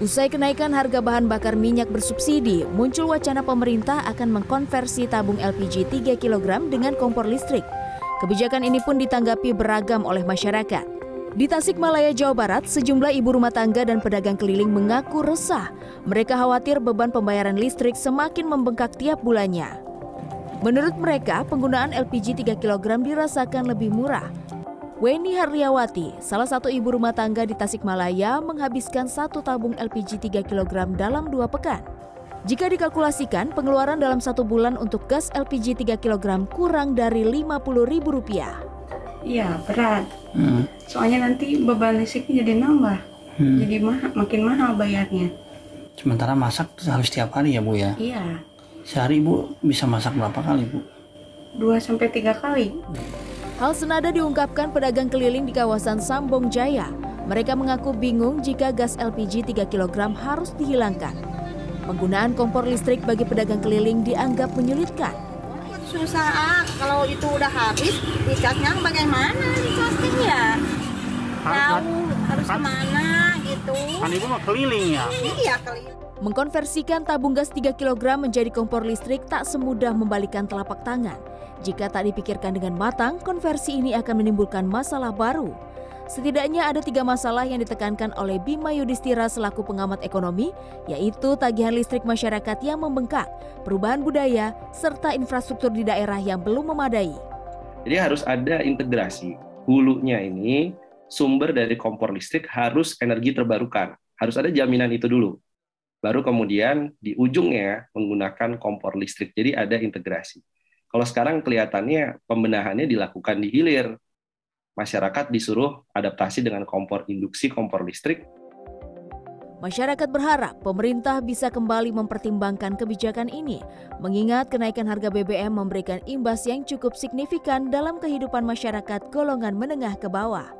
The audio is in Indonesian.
Usai kenaikan harga bahan bakar minyak bersubsidi, muncul wacana pemerintah akan mengkonversi tabung LPG 3 kg dengan kompor listrik. Kebijakan ini pun ditanggapi beragam oleh masyarakat. Di Tasikmalaya, Jawa Barat, sejumlah ibu rumah tangga dan pedagang keliling mengaku resah. Mereka khawatir beban pembayaran listrik semakin membengkak tiap bulannya. Menurut mereka, penggunaan LPG 3 kg dirasakan lebih murah, Weni Haryawati, salah satu ibu rumah tangga di Tasikmalaya, menghabiskan satu tabung LPG 3 kg dalam dua pekan. Jika dikalkulasikan, pengeluaran dalam satu bulan untuk gas LPG 3 kg kurang dari Rp50.000. Iya, berat. Hmm. Soalnya nanti beban listriknya jadi nambah. Hmm. Jadi mah makin mahal bayarnya. Sementara masak harus setiap hari ya, Bu ya? Iya. Sehari Bu bisa masak berapa kali, Bu? Dua sampai tiga kali. Hal senada diungkapkan pedagang keliling di kawasan Sambong Jaya. Mereka mengaku bingung jika gas LPG 3 kg harus dihilangkan. Penggunaan kompor listrik bagi pedagang keliling dianggap menyulitkan. Susah, kalau itu udah habis, dicasnya bagaimana dicasnya ya? Tahu harus kan, ke mana gitu. Kan ibu mau keliling ya? Iya keliling. Mengkonversikan tabung gas 3 kg menjadi kompor listrik tak semudah membalikan telapak tangan. Jika tak dipikirkan dengan matang, konversi ini akan menimbulkan masalah baru. Setidaknya ada tiga masalah yang ditekankan oleh Bima Yudhistira selaku pengamat ekonomi, yaitu tagihan listrik masyarakat yang membengkak, perubahan budaya, serta infrastruktur di daerah yang belum memadai. Jadi harus ada integrasi. Hulunya ini sumber dari kompor listrik harus energi terbarukan. Harus ada jaminan itu dulu. Baru kemudian di ujungnya menggunakan kompor listrik. Jadi ada integrasi. Kalau sekarang kelihatannya pembenahannya dilakukan di hilir. Masyarakat disuruh adaptasi dengan kompor induksi, kompor listrik. Masyarakat berharap pemerintah bisa kembali mempertimbangkan kebijakan ini, mengingat kenaikan harga BBM memberikan imbas yang cukup signifikan dalam kehidupan masyarakat golongan menengah ke bawah.